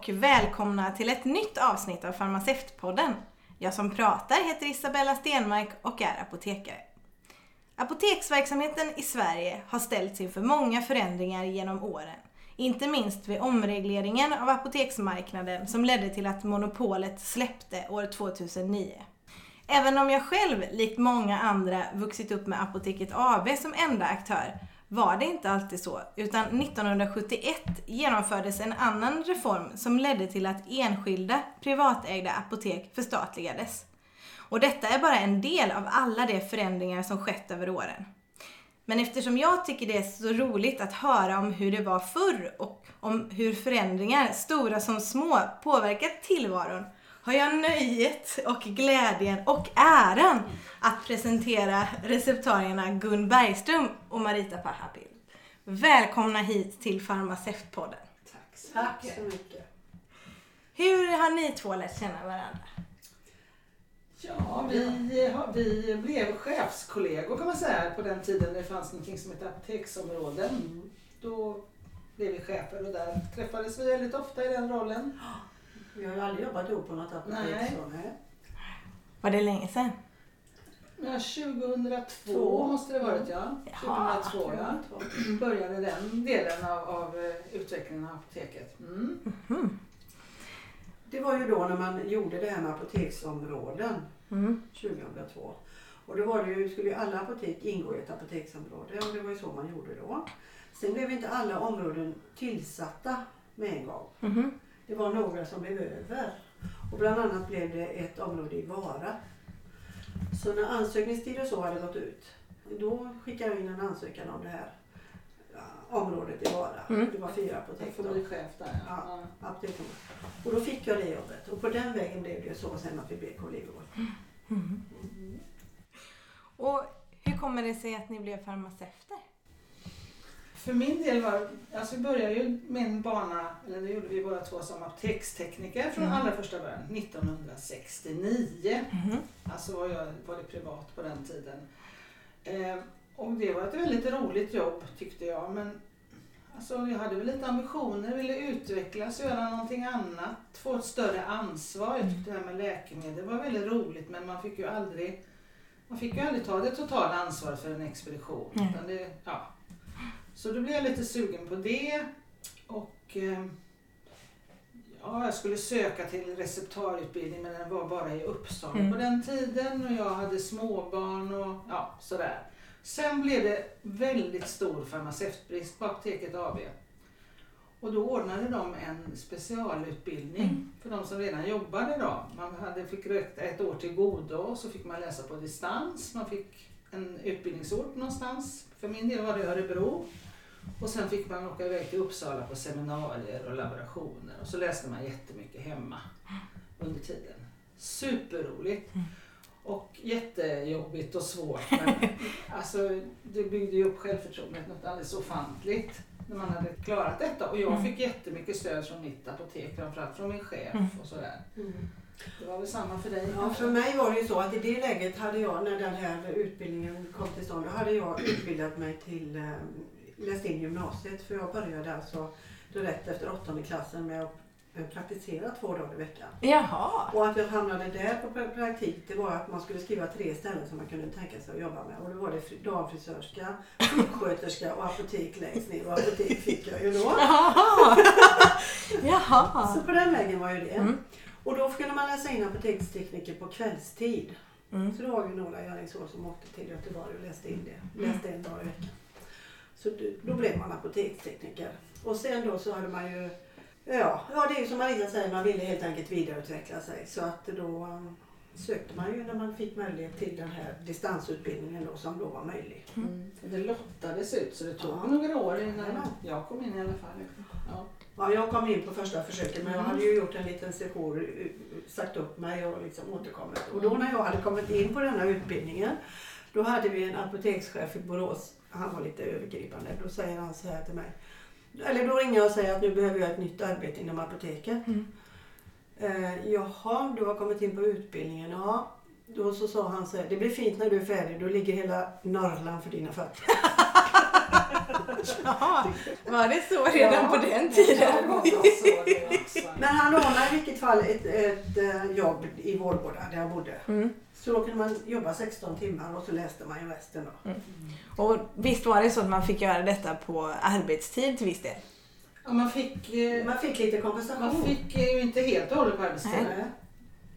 Och välkomna till ett nytt avsnitt av Farmaceutpodden. Jag som pratar heter Isabella Stenmark och är apotekare. Apoteksverksamheten i Sverige har ställts inför många förändringar genom åren. Inte minst vid omregleringen av apoteksmarknaden som ledde till att monopolet släppte år 2009. Även om jag själv, likt många andra, vuxit upp med Apoteket AB som enda aktör, var det inte alltid så, utan 1971 genomfördes en annan reform som ledde till att enskilda privatägda apotek förstatligades. Och detta är bara en del av alla de förändringar som skett över åren. Men eftersom jag tycker det är så roligt att höra om hur det var förr och om hur förändringar, stora som små, påverkat tillvaron har jag nöjet och glädjen och äran att presentera receptarierna Gun Bergström och Marita Pahapil. Välkomna hit till Farmaceutpodden. Tack så, Tack så mycket. Hur har ni två lärt känna varandra? Ja, vi, vi blev chefskollegor kan man säga på den tiden det fanns något som hette apoteksområden. Mm. Då blev vi chefer och där träffades vi väldigt ofta i den rollen. Vi har ju aldrig jobbat ihop på något apotek. Nej. Så, nej. Var det länge sedan? Ja, 2002 Två. måste det varit ja. Jaha, 2002 ja. Började den delen av, av eh, utvecklingen av apoteket. Mm. Mm. Det var ju då när man gjorde det här med apoteksområden mm. 2002. Och då var det ju, skulle ju alla apotek ingå i ett apoteksområde och det var ju så man gjorde då. Sen blev inte alla områden tillsatta med en gång. Det var några som blev över. Och bland annat blev det ett område i Vara. Så när ansökningstid och så hade gått ut, då skickade jag in en ansökan om det här området i Vara. Mm. Det var fyra apotek. Då. chef där ja. ja Och då fick jag det jobbet. Och på den vägen blev det så sen att vi blev kollegor. Mm. Mm. Och hur kommer det sig att ni blev farmaceuter? För min del var, alltså vi började ju min bana, eller det gjorde vi båda två som apotekstekniker från mm. allra första början, 1969. Mm. Alltså var jag var det privat på den tiden. Eh, och det var ett väldigt roligt jobb tyckte jag. Men alltså, jag hade väl lite ambitioner, ville utvecklas, göra någonting annat, få ett större ansvar. Jag tyckte det här med läkemedel var väldigt roligt men man fick ju aldrig man fick ju aldrig ta det totala ansvaret för en expedition. Mm. Det, ja, så då blev jag lite sugen på det. Och eh, ja, jag skulle söka till receptarutbildning men den var bara i Uppsala mm. på den tiden och jag hade småbarn och ja, sådär. Sen blev det väldigt stor farmaceutbrist på Apoteket AB. Och då ordnade de en specialutbildning mm. för de som redan jobbade då. Man hade, fick röka ett år till godo och så fick man läsa på distans. Man fick en utbildningsort någonstans. För min del var det Örebro. Och sen fick man åka iväg till Uppsala på seminarier och laborationer och så läste man jättemycket hemma under tiden. Superroligt. Mm. Och jättejobbigt och svårt. Men alltså, det byggde ju upp självförtroendet något alldeles ofantligt när man hade klarat detta. Och jag mm. fick jättemycket stöd från mitt apotek, framförallt från min chef mm. och sådär. Det var väl samma för dig? Ja, för mig var det ju så att i det läget hade jag, när den här utbildningen kom till stånd, då hade jag utbildat mig till, äh, läst in gymnasiet. För jag började alltså direkt efter åttonde klassen med att praktisera två dagar i veckan. Jaha. Och att jag hamnade där på praktik det var att man skulle skriva tre ställen som man kunde tänka sig att jobba med. Och då var det damfrisörska, sjuksköterska och apotek längst ner. Och apotek fick jag ju då. Jaha. Jaha. Så på den vägen var ju det. Mm. Och då kunde man läsa in apotekstekniker på kvällstid. Mm. Så då var vi några i Alingsås som åkte till Göteborg och läste in det. Läste en dag i veckan. Så då blev man apotekstekniker. Och sen då så hade man ju Ja, ja det är ju som Marita säger, man ville helt enkelt vidareutveckla sig. Så att då um, sökte man ju när man fick möjlighet till den här distansutbildningen då, som då var möjlig. Mm. Det lottades ut så det tog ja. några år innan ja. jag kom in i alla fall. Ja. ja, jag kom in på första försöket men jag hade ju gjort en liten session, sagt upp mig och liksom återkommit. Och då mm. när jag hade kommit in på denna utbildningen då hade vi en apotekschef i Borås, han var lite övergripande. Då säger han så här till mig eller då ringer jag och säger att nu behöver jag ett nytt arbete inom apoteket. Mm. Eh, jaha, du har kommit in på utbildningen. Ja. Då så sa han så här, det blir fint när du är färdig. Då ligger hela Norrland för dina fötter. Jaha, var det så redan Ja. på den tiden? Men han ordnade i vilket fall ett, ett eh, jobb i Vårgårda där jag bodde. Mm. Så då kunde man jobba 16 timmar och så läste man ju resten då. Och visst var det så att man fick göra detta på arbetstid till viss del? Ja, man fick, eh, Man fick lite kompensation. man fick ju inte helt och hållet på arbetstid. Nej.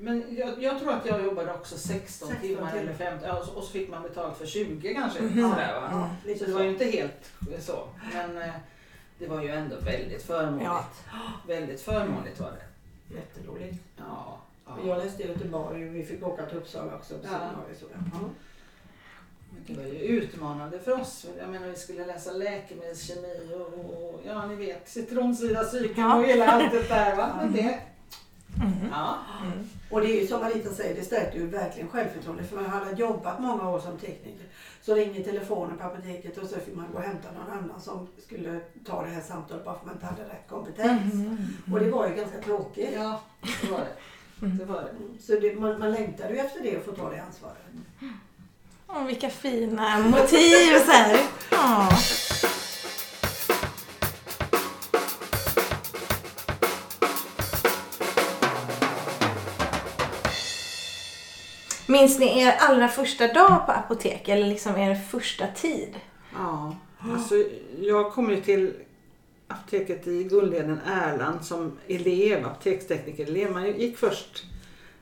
Men jag, jag tror att jag jobbade också 16, 16 timmar timmar. eller 50 ja, och, så, och så fick man betalt för 20 kanske. Mhm. Sådär, va? Ja, Så det var ju inte helt så. Men eh, det var ju ändå väldigt förmånligt. Ja. Väldigt förmånligt var det. Jätteroligt. Ja, ja. Jag läste i Göteborg och vi fick åka till Uppsala också på Ja. Ja. Det var ju utmanande för oss. Jag menar vi skulle läsa läkemedelskemi och, och ja ni vet citronsyra, cykeln Ja. och hela allt det där va. Men det, Mm. ja. Mm. Och det är ju som Marita säger, det stärkte ju verkligen självförtroendet. För man hade jobbat många år som tekniker. Så ringde telefonen på apoteket och så fick man gå och hämta någon annan som skulle ta det här samtalet bara för att man inte hade rätt kompetens. Mm. Och det var ju ganska tråkigt. ja, det var det. Det var det. Så det, man, man längtade ju efter det att få ta det ansvaret. Åh, vilka fina motiv så här. Ja. Minns ni er allra första dag på apotek eller liksom er första tid? Ja, alltså jag kom ju till apoteket i Guldheden, Erland som elev, apotekstekniker-elev. Man gick först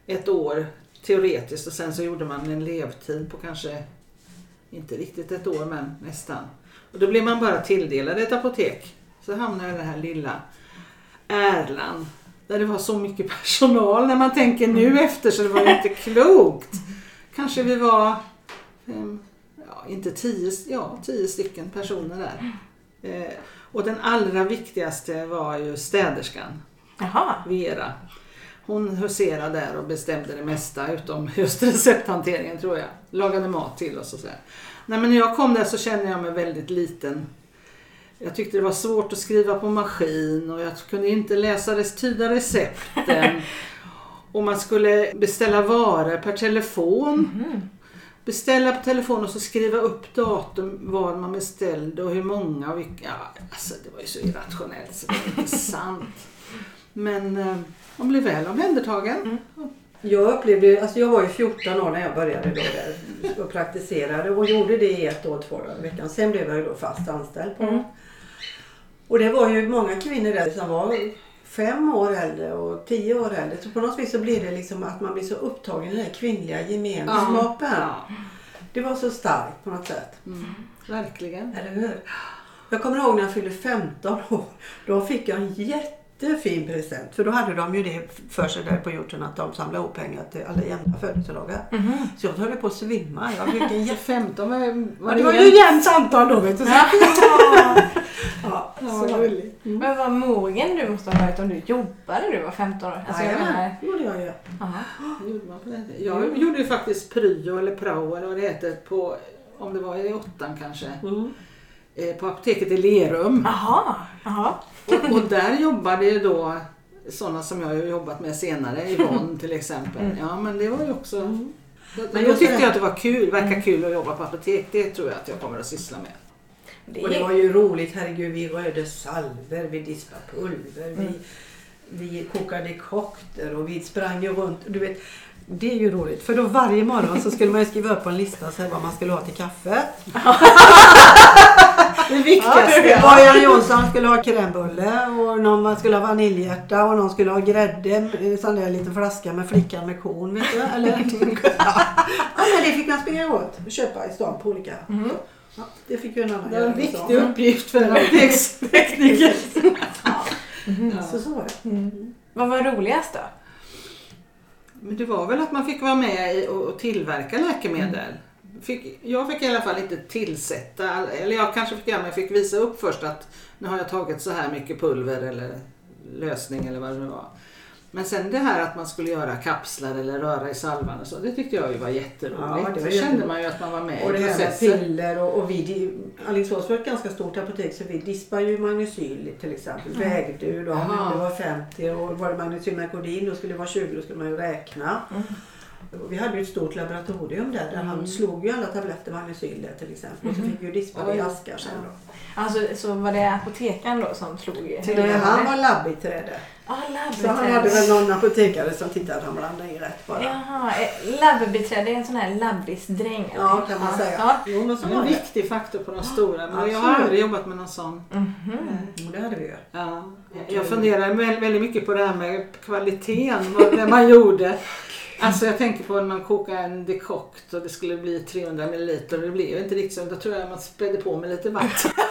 ett år teoretiskt och sen så gjorde man en elevtid på kanske, inte riktigt ett år men nästan. Och då blev man bara tilldelad ett apotek. Så hamnade jag i det här lilla Erland där det var så mycket personal när man tänker nu efter så det var ju inte klokt. Kanske vi var fem, ja, inte tio, ja, tio stycken personer där. Eh, och den allra viktigaste var ju städerskan, Jaha. Vera. Hon huserade där och bestämde det mesta utom just recepthanteringen tror jag. Lagade mat till oss och så. Nej, men när jag kom där så kände jag mig väldigt liten. Jag tyckte det var svårt att skriva på maskin och jag kunde inte läsa tyda recepten. och man skulle beställa varor per telefon Mhm. beställa på telefon och så skriva upp datum vad man beställde och hur många och vilka. Ja, alltså det var ju så irrationellt så det var inte sant. Men eh, man blev väl omhändertagen. Jag upplevde, alltså jag var ju 14 år när jag började då där och praktiserade och gjorde det i ett år, två dagar i veckan. Sen blev jag ju då fast anställd på Mm. Och det var ju många kvinnor där som var fem år äldre och tio år äldre. Så på något vis så blir det liksom att man blir så upptagen i den här kvinnliga gemenskapen. Ja, Det var så starkt på något sätt. mm, verkligen. Eller hur? Jag kommer ihåg när jag fyllde 15 år. Då fick jag en jättefin present. För då hade de ju det för sig där på jorden att de samlade ihop pengar till alla jämna födelsedagar. Mhm. Så jag höll på att svimma. Jag fick en jätte... 15 var, var Ja, det var ju jämnt antal då vet du. Ja, Ja, så var gulligt. Men vad mogen du måste ha varit om du jobbade när du var 15 år. Alltså, jag Jajamän, menar, det gjorde jag ju. gjorde man på den tiden. Jag gjorde ju faktiskt pryo eller prao eller vad det heter på, om det var i åttan kanske, Mm. eh, på apoteket i Lerum. Jaha. Och, och där jobbade ju då sådana som jag har jobbat med senare, Yvonne till exempel. Mm. Ja men det var ju också... Mm. Men just tyckte jag att det var kul, verkar kul att jobba på apotek. Det tror jag att jag kommer att syssla med. Det Och det var ju roligt, herregud. Vi röjde salver, vi diskade pulver, vi, Mm. vi kokade kokter och vi sprang ju runt. Du vet, det är ju roligt. För då varje morgon så skulle man ju skriva upp på en lista så här vad man skulle ha till kaffet. Det viktigaste. Ja, Bojan Jonsson skulle ha krämbulle och någon man skulle ha vaniljhjärta och någon skulle ha grädde. En sån där liten flaska med flickan med kon. Vet du? Eller, ja. men det fick man springa runt och köpa i stan på olika. Mhm. Ja, det fick ju en annan Det var en viktig uppgift för en apotekstekniker. Mhm. Så så var det. Mm. Vad var roligast då? Men det var väl att man fick vara med och tillverka läkemedel. Fick, jag fick i alla fall inte tillsätta, eller jag kanske fick göra, men jag fick visa upp först att nu har jag tagit så här mycket pulver eller lösning eller vad det nu var. Men sen det här att man skulle göra kapslar eller röra i salvan och så, det tyckte jag ju var jätteroligt. Ja, det så kände man ju att man var med Och det i processen. piller och, och vi, Alingsås var ett ganska stort apotek så vi dispade ju Magnecyl till exempel. Vägde ju Jaha. det var 50 och var det Magnecyl med kodin då skulle det vara 20 då skulle man ju räkna. Mm. Vi hade ju ett stort laboratorium där, där han slog ju alla tabletter Magnecyl där till exempel. Och så fick vi ju dispa det i askar sen då. Alltså, så var det apotekaren då som slog Till med han var labbiträde. Ja, Så han hade väl någon apotekare som tittade att han blandade i rätt bara. Jaha, eh, labbiträde är en sån här labbisdräng. Ja, kan man säga. Ja. Jo, men så Det är var en viktig faktor på de stora. Men jag har aldrig jobbat med någon sån. Mhm. Mm, det hade vi ju. Ja. Jag funderar väl- väldigt mycket på det här med kvaliteten, vad man gjorde. Alltså jag tänker på när man kokar en dekokt och det skulle bli 300 ml och det blev inte riktigt så. Då tror jag man spädde på med lite vatten.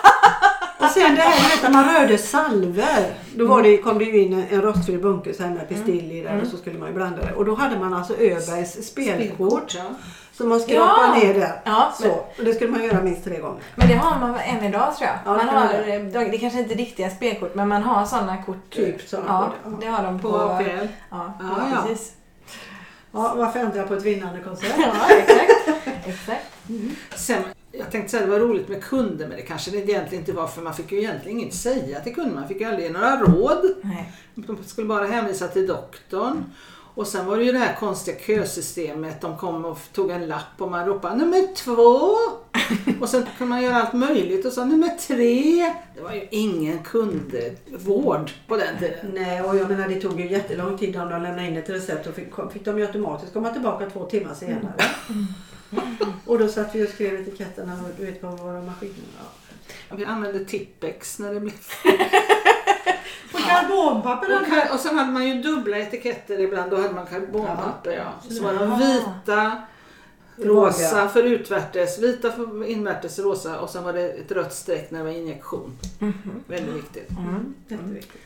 Och sen det här vet, när man rörde salver. Då var det, kom det ju in en, rostfri bunke så här med pistill i där och så skulle man ju blanda det. Och då hade man alltså Öbergs spelkort. Ja. Så man skrapade Ja. ner där. Ja, men, Så. Och det skulle man göra minst tre gånger. men det har man än idag tror jag. Ja, man det har, det. det kanske inte är riktiga spelkort men man har sådana kort. Typ sådana ja, kort, ja. det har de på... På APL. Ja, ja, ja. precis. Ja, varför ändra på ett vinnande koncept? Ja, exakt. exakt. Sen, jag tänkte säga att det var roligt med kunder men det kanske det egentligen inte var för man fick ju egentligen inget säga till kunden. Man fick ju aldrig några råd. Nej. De skulle bara hänvisa till doktorn. Och sen var det ju det här konstiga kösystemet. De kom och tog en lapp och man ropade nummer två. Och sen kunde man göra allt möjligt och så nummer tre. Det var ju ingen kundvård på den tiden. Nej, och jag menar det tog ju jättelång tid om de lämnade in ett recept och fick, fick de ju automatiskt komma tillbaka två timmar senare. Och då satt vi och skrev etiketterna du vet på våra maskiner. Ja. Vi använde Tippex när det blev... Och karbonpapper Och, kar- och sen hade man ju dubbla etiketter ibland. Då hade man karbonpapper. Ja. Så var de vita, rosa för utvärtes, vita för invärtes rosa och sen var det ett rött streck när det var injektion. Väldigt viktigt. Mm. Jätteviktigt.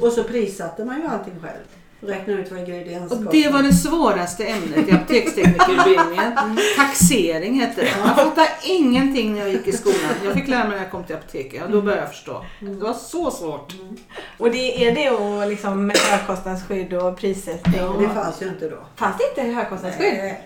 Och så prissatte man ju allting själv. Räkna ut vad Och ingredienskostnaden det var det svåraste ämnet i apoteksteknikerutbildningen. Taxering hette det. Jag fattade ingenting när jag gick i skolan. Jag fick lära mig när jag kom till apoteket och då började jag förstå. Det var så svårt. Och det är det och liksom med högkostnadsskydd och prissättning. Ja. Det fanns ju inte då. Fanns det inte högkostnadsskydd? Nej,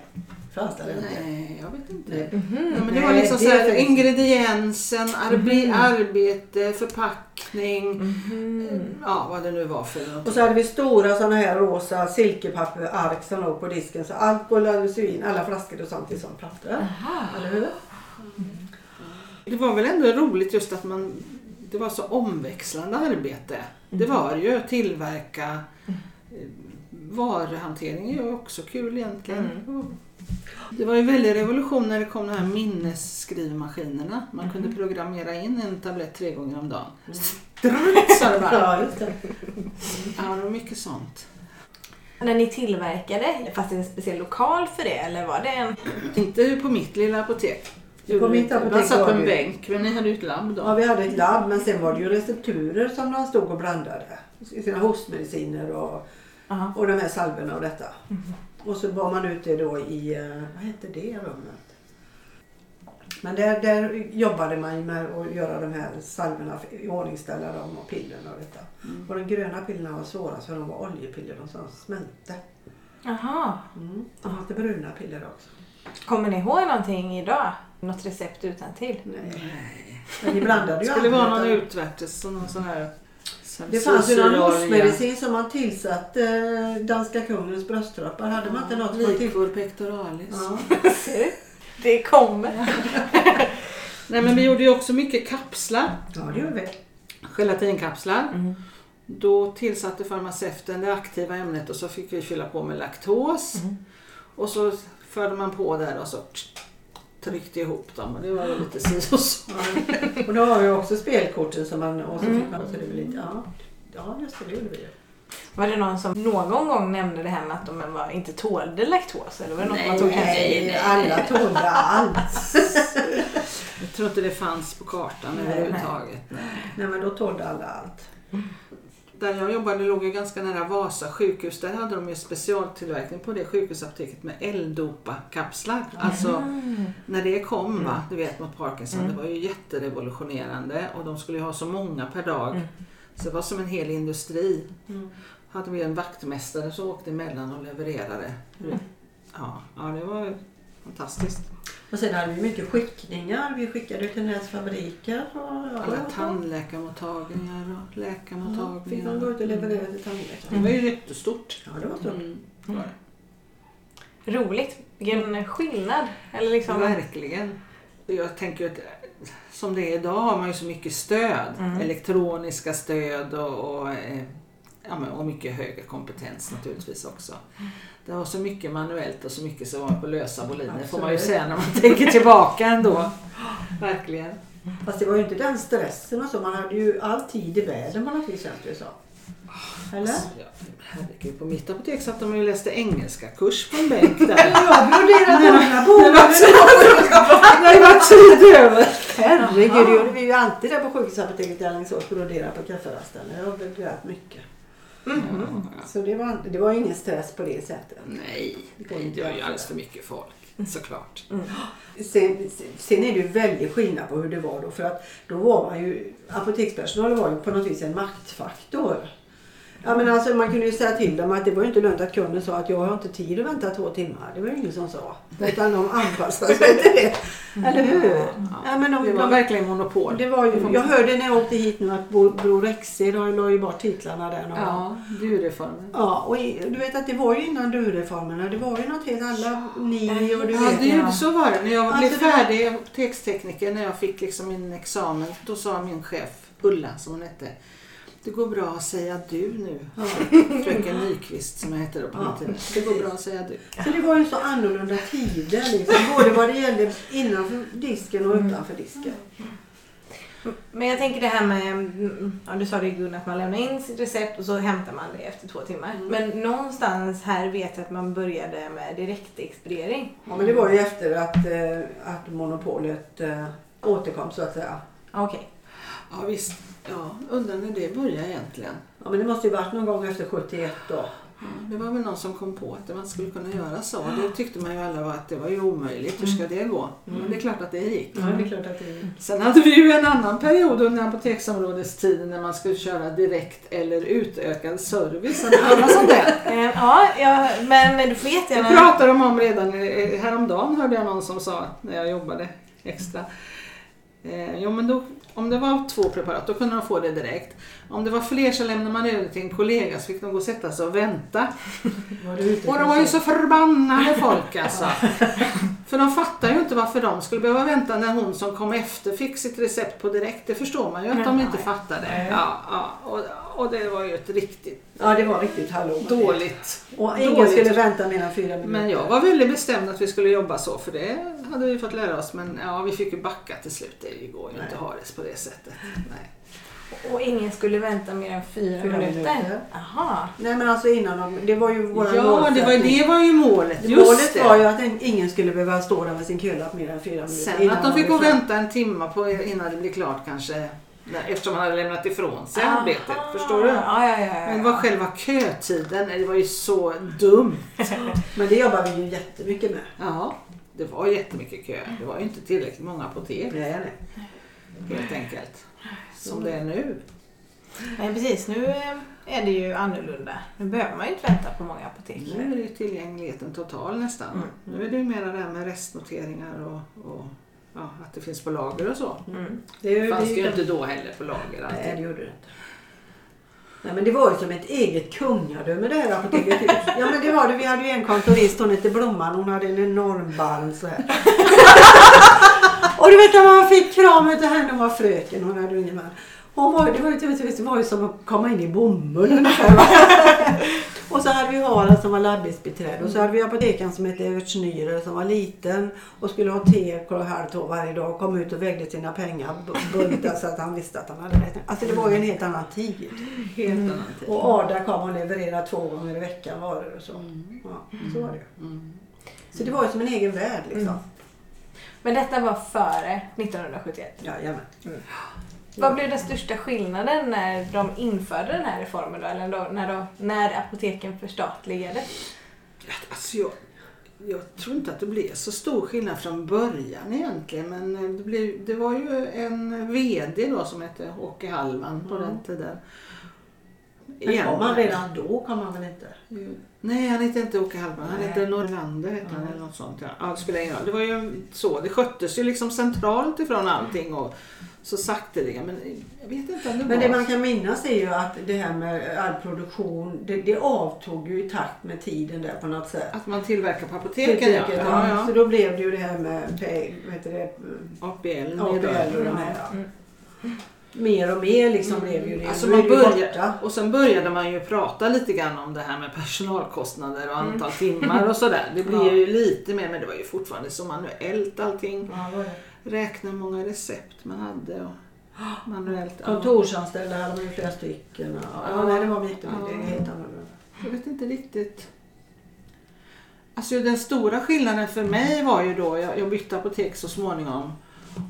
fanns det inte. Nej, jag vet inte. Nej. Mhm. Men det var liksom det så här, ingrediensen, arbe Mhm. arbete, förpackning. Mhm. Ja, vad det nu var för något. Och så hade vi stora sådana här rosa silkepapperark som låg på disken. Så allt bollades ju in, alla flaskor och sånt i sånt papper. Aha. Eller hur? Det var väl ändå roligt just att man det var så omväxlande arbete. Det var ju tillverka eh, varuhantering är ju också kul egentligen. Det var ju väldigt revolution när det kom de här minnesskrivmaskinerna. Man kunde programmera in en tablett tre gånger om dagen. Strutt, sa det bara. Ja, det. Ja, det var mycket sånt. När ni tillverkade, fanns det en speciell lokal för det eller var det en... Inte på mitt lilla apotek. På mitt apotek satt på en bänk, men ni hade ju ett labb då. Ja, vi hade ett labb men sen var det ju recepturer som de stod och blandade. Sina hostmediciner och, Aha. och de här salvorna och detta. Och så var man ute då i, eh, vad hette det rummet? Men där, där jobbade man med att göra de här salvorna, i ordningställa dem och pillerna och detta. Och de gröna pillerna var svårast för de var oljepiller, de som smälte. Jaha. Mm. Och lite bruna piller också. Kommer ni ihåg någonting idag? Något recept utan till? Nej. Men vi blandade ju skulle vara någon utan- utvärtes och någon sån här Det fanns ju någon hostmedicin som man tillsatte eh, danska kungens bröstroppar. Hade man inte något. Liquor pectoralis. Ja. Det kommer. Nej men vi gjorde ju också mycket kapslar. ja, det gjorde vi. Gelatinkapslar. Mm. Då tillsatte farmaceuten det aktiva ämnet och så fick vi fylla på med laktos. Mm. Och så förde man på där och så tryckte ihop dem och det var ju lite si och så. Och då har vi också spelkorten som man... Och så fick man... Så det var lite, ja. ja, just det. Det gjorde vi ju. Var det någon som någon gång nämnde det här med att de var, inte tålde laktos? Eller var det något man tog till? Nej, alla tålde allt. Jag tror inte det fanns på kartan Nej, överhuvudtaget. Nej. Nej, men då tålde alla allt. Där jag jobbade låg ju ganska nära Vasa sjukhus. Där hade de ju specialtillverkning på det sjukhusapoteket med L-dopa-kapslar. Alltså när det kom, va, du vet mot Parkinson, det var ju jätterevolutionerande och de skulle ju ha så många per dag. Så det var som en hel industri. Hade vi en vaktmästare som åkte emellan och levererade. Ja, ja, det var fantastiskt. Och sen hade vi mycket skickningar. Vi skickade till deras fabriker. Och, Alla och- tandläkarmottagningar och Ja, Fick läkarmottagningar. gå ut och leverera till tandläkaren. Det var ju jättestort. Ja, det var stort. Mm, det. Roligt. Vilken skillnad. Eller liksom... Verkligen. Jag tänker att som det är idag har man ju så mycket stöd. Mm. Elektroniska stöd och, och, eh, ja, men- och mycket högre kompetens naturligtvis också. Det var så mycket manuellt och så mycket som var på lösa boliner får man ju säga när man tänker tillbaka ändå. Verkligen. Fast det var ju inte den stressen och så. Man hade ju all tid i världen på något vis känns det ju så. Eller? Alltså, ja, herregud, på mitt apotek satt de och läste engelska kurs på en bänk där. Jag broderade många Det bomull. var- det var tid över. Herregud, det gjorde vi ju alltid där på sjukhusapoteket i Alingsås. Brodera på kafferasten. Jag har broderat mycket. Mhm. Så det var, det var ingen stress på det sättet. Nej, det var ju alldeles för mycket folk. Såklart. Sen, sen är det ju väldigt skillnad på hur det var då. För att då var man ju, apotekspersonalen var ju på något vis en maktfaktor. Ja, men alltså, man kunde ju säga till dem att det var ju inte lönt att kunden sa att jag har inte tid att vänta två timmar. Det var ju ingen som sa. Utan de anpassade sig till det. Eller hur? Ja, men de, Det var de, verkligen monopol. det var ju, jag hörde när jag åkte hit nu att Bror Rexed la ju bort titlarna där. någon. Ja, du-reformen. Ja, och i, du vet att det var ju innan du-reformerna. Det var ju något helt alla ni och du Ja, det, så var det. När jag blev Alltså, var- färdig apotekstekniker, när jag fick liksom min examen, då sa min chef, Ulla som hon hette, det går bra att säga du nu. Ja. Fröken Nyqvist som jag hette då på Ja, den tiden. Det går bra att säga du. Så det var ju så annorlunda tider liksom. Både vad det gällde innanför disken och utanför disken. Men jag tänker det här med, mm, ja, du sa det Gun, att man lämnar in sitt recept och så hämtar man det efter två timmar. Mm. Men någonstans här vet jag att man började med direktexpediering. Ja, men det var ju efter att, eh, att monopolet eh, återkom så att säga. Okej. Ja visst. Ja, undrar när det började egentligen. Ja, men det måste ju varit någon gång efter 71 då. Ja, det var väl någon som kom på att man skulle kunna göra så. Det tyckte man ju alla var att det var ju omöjligt. Hur ska det gå? Men det är klart att det gick. Ja, det är klart att det Sen hade vi ju en annan period under apoteksområdestiden när man skulle köra direkt eller utökad service. Talas om det? Eh, Ja, ja, men du får Det jättegärna... pratade de om redan eh, häromdagen hörde jag någon som sa när jag jobbade extra. Eh, jo men då, om det var två preparat då kunde de få det direkt. Om det var fler så lämnade man över till en kollega så fick de gå och sätta sig och vänta. Och de var ju så förbannade folk alltså. För de fattar ju inte varför de skulle behöva vänta när hon som kom efter fick sitt recept på direkt. Det förstår man ju att de inte Nej. fattade. Ja, ja. Och, och det var ju ett riktigt Ja, det var riktigt hallå. dåligt. Och ingen dåligt. skulle vänta mer än fyra minuter. Men jag var väldigt bestämd att vi skulle jobba så för det hade vi fått lära oss. Men ja, vi fick ju backa till slut. Det går ju Nej. inte att ha det på det sättet. Nej. Och ingen skulle vänta mer än fyra, Fyra minuter. minuter. Jaha. Nej men alltså innan de, det var ju våra Ja, det var, målsättning. det var ju målet. Just Målet det. var ju att en- ingen skulle behöva stå där med sin kölapp mer än fyra minuter. Sen att de fick gå var och vänta en timme på, innan det blev klart kanske. Eftersom man hade lämnat ifrån sig Aha. arbetet. Förstår du? Ja, ja, ja. ja. Men vad själva kötiden, det var ju så dumt. Men det jobbar vi ju jättemycket med. Ja, det var jättemycket kö. Det var ju inte tillräckligt många apotek Nej, nej. helt enkelt. Som det är nu. Nej, precis. Nu eh, är det ju annorlunda. Nu behöver man ju inte vänta på många apotek. Nu är det ju tillgängligheten total nästan. Mm. Nu är det ju mer det här med restnoteringar och, och ja, att det finns på lager och så. Mm. Det, Det fanns det, ju inte då heller på lager Nej, alltid. det gjorde det inte. Nej, men det var ju som ett eget kungadöme det här apoteket. Ja men det var det. Vi hade ju en kontorist, hon hette Blomman. Hon hade en enorm barm så här. Och du vet när man fick kramet av henne, hon var fröken, hon hade ingen man. Hon var, det, var ju, det var ju som att komma in i bomull ungefär. Och så hade vi Harald som var labbisbiträde och så hade vi apotekaren som hette Evert Schnürer som var liten och skulle ha te klockan halv två varje dag och kom ut och vägde sina pengar bu- bunta så att han visste att han hade rätt. Alltså det var ju en helt annan tid. Helt annan tid. Och Arda kom och levererade två gånger i veckan varor och så. Ja, så var det. Mm. Så det var ju som en egen värld liksom. Men detta var före 1971. Jajamän. Vad blev den största skillnaden när de införde den här reformen då? Eller då, när, då, när apoteken förstatligades? Alltså jag, jag tror inte att det blev så stor skillnad från början egentligen. Men eh, det, blev, det var ju en VD då som hette Åke Hallman på Mm. den tiden. Men kom han redan då kom han väl inte? Nej, han hette inte Åke Hallman. Han hette Norrlander hette han eller något sånt. Ja, det spelar ingen roll. Det var ju så. Det sköttes ju liksom centralt ifrån allting och så sakteliga. Men jag vet inte om det Men var... det man kan minnas är ju att det här med all produktion, det, det avtog ju i takt med tiden där på något sätt. Att man tillverkar på apoteken ja. Ja, ja. ja. Så då blev det ju det här med pe- vad heter det, APL. APL och de här. Ja. Mer och mer liksom blev ju det. Alltså man borta. och sen började man ju prata lite grann om det här med personalkostnader och antal timmar och sådär. Det Mm. Ja. ju lite mer men det var ju fortfarande så manuellt allting. Ja. Räkna många recept man hade och manuellt. Kontorsanställda hade man ju flera stycken. Ja, Ja. nej, det var jättemycket. Ja. Helt annorlunda. Jag vet inte riktigt. Alltså den stora skillnaden för mig var ju då, jag, jag bytte apotek så småningom.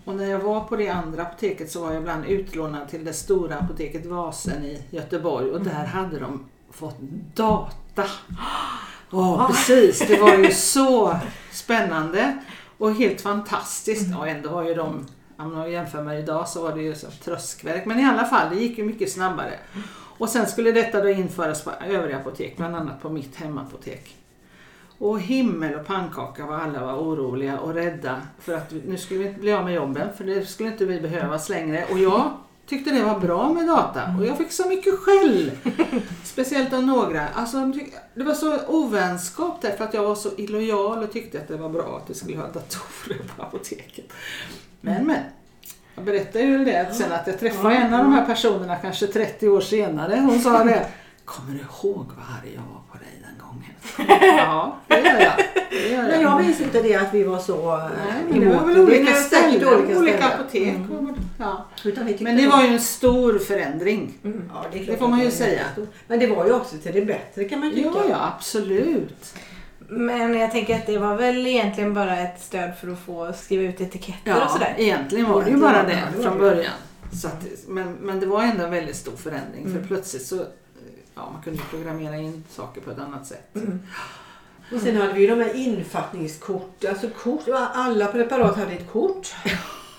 Och när jag var på det andra apoteket så var jag ibland utlånad till det stora apoteket Vasen i Göteborg och där hade de fått data. Ja precis, det var ju så spännande och helt fantastiskt. Och ändå var ju de, om man jämför med idag så var det ju så tröskverk. Men i alla fall, det gick ju mycket snabbare. Och sen skulle detta då införas på övriga apotek, bland annat på mitt hemapotek. Och himmel och pannkaka var alla var oroliga och rädda för att nu skulle vi inte bli av med jobben för det skulle inte vi behövas längre. Och jag tyckte det var bra med data och jag fick så mycket skäll. Speciellt av några. Alltså, det var så ovänskap där för att jag var så illojal och tyckte att det var bra att vi skulle ha datorer på apoteket. Men men. Jag berättade ju det sen att jag träffade en av de här personerna kanske 30 år senare. Hon sa det. Kommer du ihåg vad arg jag var på dig den gången? Ja, det gör jag. Det gör Men jag minns inte det att vi var så eh, Nej, men det var väl Det olika ställen, olika olika, apotek. Mm. Ja. Utan vi tyckte Men det var ju en stor förändring. Mm. Ja, Det klart får man ju säga. Men det var ju också till det bättre kan man ju tycka. Ja, ja, absolut. Men jag tänker att det var väl egentligen bara ett stöd för att få skriva ut etiketter och sådär. egentligen var det ju bara det- det ja, det från det. början. Så att, men, men det var ändå en väldigt stor förändring Mm. för plötsligt så ja, man kunde ju programmera in saker på ett annat sätt. Mm. Och sen hade vi ju de här infattningskort. Alltså kort. Alla preparat hade ett kort.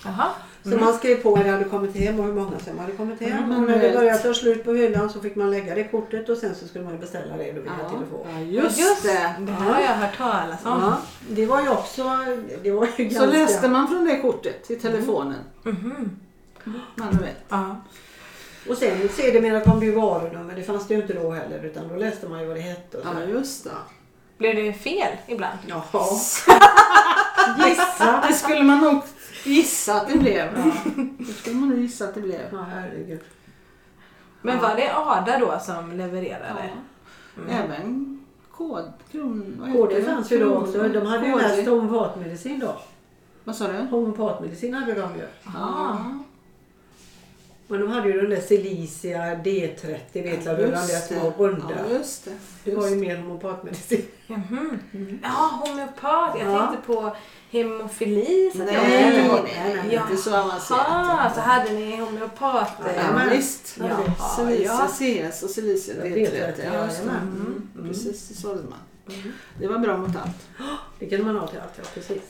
Jaha. Så man skrev på när det hade kommit hem och hur många som hade kommit hem. Mm, och när det började ta slut på hyllan så fick man lägga det kortet och sen så skulle man ju beställa det via telefon. ja, just, det. Det här har jag hört talas om. Ja, det var ju också... Det var ju Så ganska... läste man från det kortet i telefonen Mhm. manuellt. Ja. Och sen sedermera kom det ju varunummer. Det fanns det ju inte då heller utan då läste man ju vad det hette. Och så. Ja, just det. Blev det fel ibland? Jaha. Gissa. Det skulle man nog gissa att det blev. Det skulle man nog gissa att det blev. Ja, herregud. Men Ja. var det Ada då som levererade? Ja. Även kod, kron, KD det? fanns ju då också. De hade ju läst homeopatmedicin då. Vad sa du? Homeopatmedicin hade de ju. Ja. Men de hade ju den där Celicia D30, vet du, de där små runda. Ja, just det. Det var ju mer homeopatmedicin. Mhm. Ja, homeopat. Jag Ja. tänkte på hemofili. Så Nej, jag- nej, nej, inte så avancerat. Jaha, så hade ni homeopat... Ja, men visst. Ja, Celicia ja. CS och Celicia Ja, D30. D30, Ja, just det. jajamän. Mm. Mm. Precis, det sålde man. Mm. Det var bra mot allt. Det kan man ha till allt, ja precis.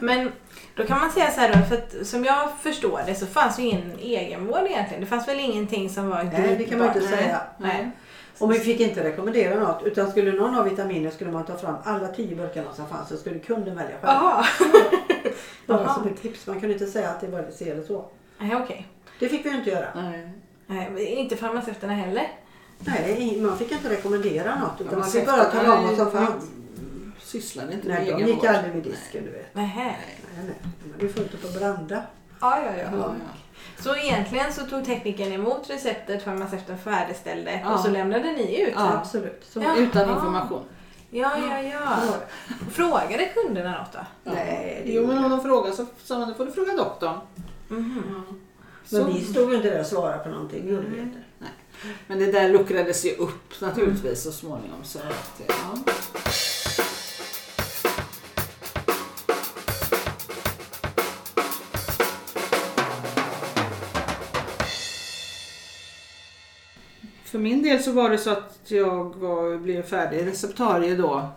Men då kan man säga så här då, för att som jag förstår det så fanns ju ingen egenvård egentligen. Det fanns väl ingenting som var Nej, det kan man inte gripbart. säga. Nej. Och vi fick inte rekommendera något. Utan skulle någon ha vitaminer skulle man ta fram alla tio burkarna som fanns. Så skulle kunden välja själv. Jaha. Bara som ett tips. Man kunde inte säga att det var si eller så. Nej, okej. Det fick vi inte göra. Nej. Nej, Inte farmaceuterna heller. Nej, man fick inte rekommendera något. Utan Ja, man fick bara tala om vad som fanns. Sysslade inte Nej, med de egen gick vård. aldrig vid disken du vet. Nähä. Nej, nej. De hade fullt upp att branda. Ja, ja, Ja, ja. Så egentligen så tog teknikern emot receptet, farmaceuten färdigställde Ja. och så lämnade ni ut. Ja. Absolut. Så, Ja. Utan information. Ja, ja, ja. Frågade kunderna något då? Nej, Jo, men om de frågar så sa man, då får du fråga doktorn. Mhm. Men Så. vi stod ju inte där och svarade på någonting. Gjorde vi inte. Men det där luckrades ju upp naturligtvis så småningom. Så att, ja. Min del så var det så att jag var, blev färdig receptarie då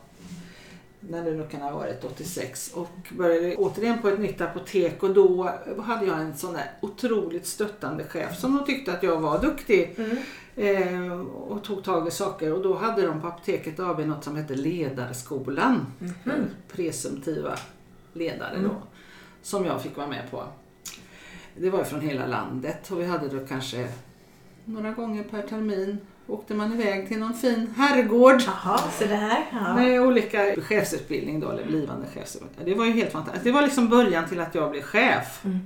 när det nu kan ha varit 86 och började återigen på ett nytt apotek och då hade jag en sån där otroligt stöttande chef som nog tyckte att jag var duktig Mm. eh, och tog tag i saker och då hade de på Apoteket AB något som hette Ledarskolan. Mhm. Presumtiva ledare Mm. då. Som jag fick vara med på. Det var från hela landet och vi hade då kanske några gånger per termin åkte man iväg till någon fin herrgård. Jaha, så det här. Ja. Med olika chefsutbildning då, eller blivande chefsutbildning. Det var ju helt fantastiskt. Det var liksom början till att jag blev chef. Mm.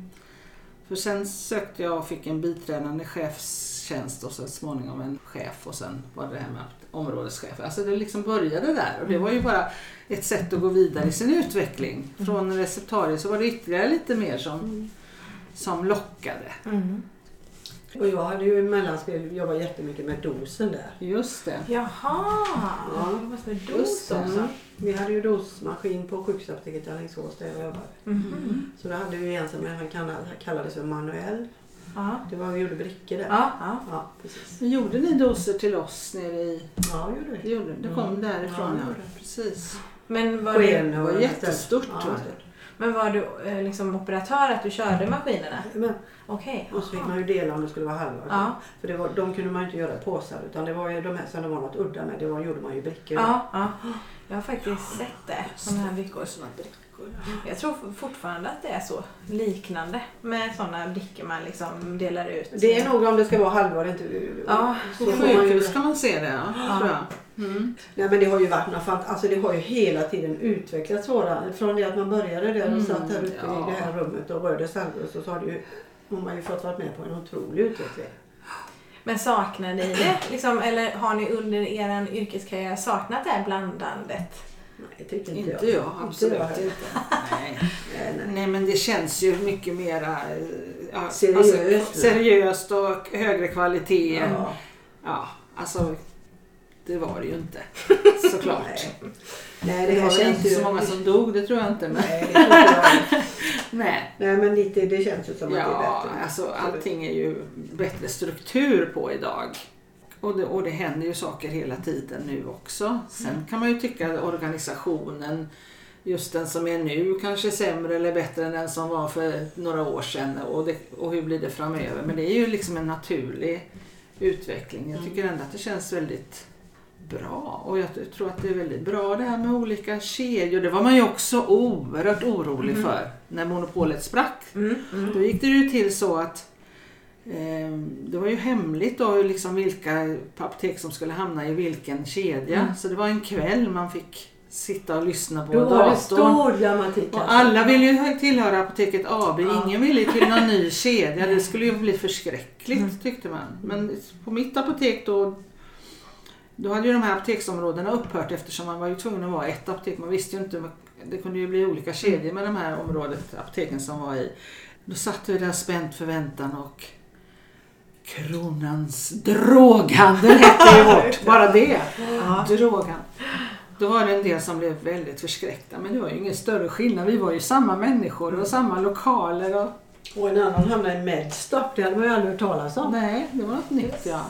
För sen sökte jag och fick en biträdande chefstjänst och så småningom en chef och sen var det det här med områdeschef. Alltså det liksom började där och det var ju bara ett sätt att gå vidare i sin utveckling. Från receptarie så var det ytterligare lite mer som, som lockade. Mm. Och jag hade ju i mellanspel jobbat jättemycket med dosen där. Just det. Jaha, Ja. måste Just dos också. Mm. Vi hade ju dosmaskin på sjukhusapoteket i Alingsås där jag jobbade. Mhm. Så då hade vi en som han kallade- kallades för manuell. Ja. Det var vi gjorde brickor där. Ja, ja. Ja, precis. Men gjorde ni doser till oss nere i... Ja, det gjorde Det vi. gjorde det. kom Mm. därifrån Ja. Precis. Men var, Sken Det var jättestort Ja. Men var du eh, liksom operatör att du körde maskinerna? Men, Okej. och så fick man ju dela om det skulle vara halva. Ja. För det var, de kunde man ju inte göra i påsar utan det var ju de här som det var något udda med. Det var, gjorde man ju brickor. Ja, ja. Jag har faktiskt sett det. Sådana här brickor. Jag tror fortfarande att det är så liknande med sådana brickor man liksom delar ut. Det är nog om det ska vara halvår. Inte, Ja, så På sjukhus kan man se det ja, Ja. Mm. Nej men det har ju varit något fant- alltså det har ju hela tiden utvecklats våra, från det att man började där och Mm, satt här ute ja. i det här rummet och rörde salvor så, så har det ju, har man ju fått vara med på en otrolig utveckling. Men saknar ni det? Liksom, eller har ni under er yrkeskarriär saknat det här blandandet? Nej, det tycker inte, Inte jag. jag, absolut jag. inte. Nej. Nej, nej. Nej men det känns ju mycket mera eh, ja, Seriöst. Alltså, seriöst och högre kvalitet. Ja. Ja. alltså det var det ju inte. Såklart. Nej. Nej, Det det var väl inte ju... så många som dog, det tror jag inte. Men, Nej, det tror inte jag. nej. Nej, men lite, det känns ju som att det är Ja, bättre. alltså allting är ju bättre struktur på idag. Och det, och det händer ju saker hela tiden nu också. Sen kan man ju tycka att organisationen, just den som är nu, kanske är sämre eller bättre än den som var för några år sedan. Och, det, och hur blir det framöver? Men det är ju liksom en naturlig utveckling. Jag tycker ändå att det känns väldigt bra. Och jag tror att det är väldigt bra det här med olika kedjor. Det var man ju också oerhört orolig för när monopolet sprack. Mm. Mm. Då gick det ju till så att det var ju hemligt då liksom vilka apotek som skulle hamna i vilken kedja. Mm. Så det var en kväll man fick sitta och lyssna på Då var det datorn. stor dramatik. Och alltså. alla ville ju tillhöra Apoteket AB. Ja. Ingen ville till någon ny kedja. Det skulle ju bli förskräckligt Mm. tyckte man. Men på mitt apotek då då hade ju de här apoteksområdena upphört eftersom man var ju tvungen att vara ett apotek. Man visste ju inte, det kunde ju bli olika kedjor med de här området, apoteken som var i. Då satt vi där spänt förväntan och Kronans droghandel hette ju vårt, bara det. Ja. Droghandel. Då var det en del som blev väldigt förskräckta men det var ju ingen större skillnad. Vi var ju samma människor och samma lokaler. Och, Och en annan hamnade i Medstop. Det hade man ju aldrig hört talas om. nej, det var något nytt ja.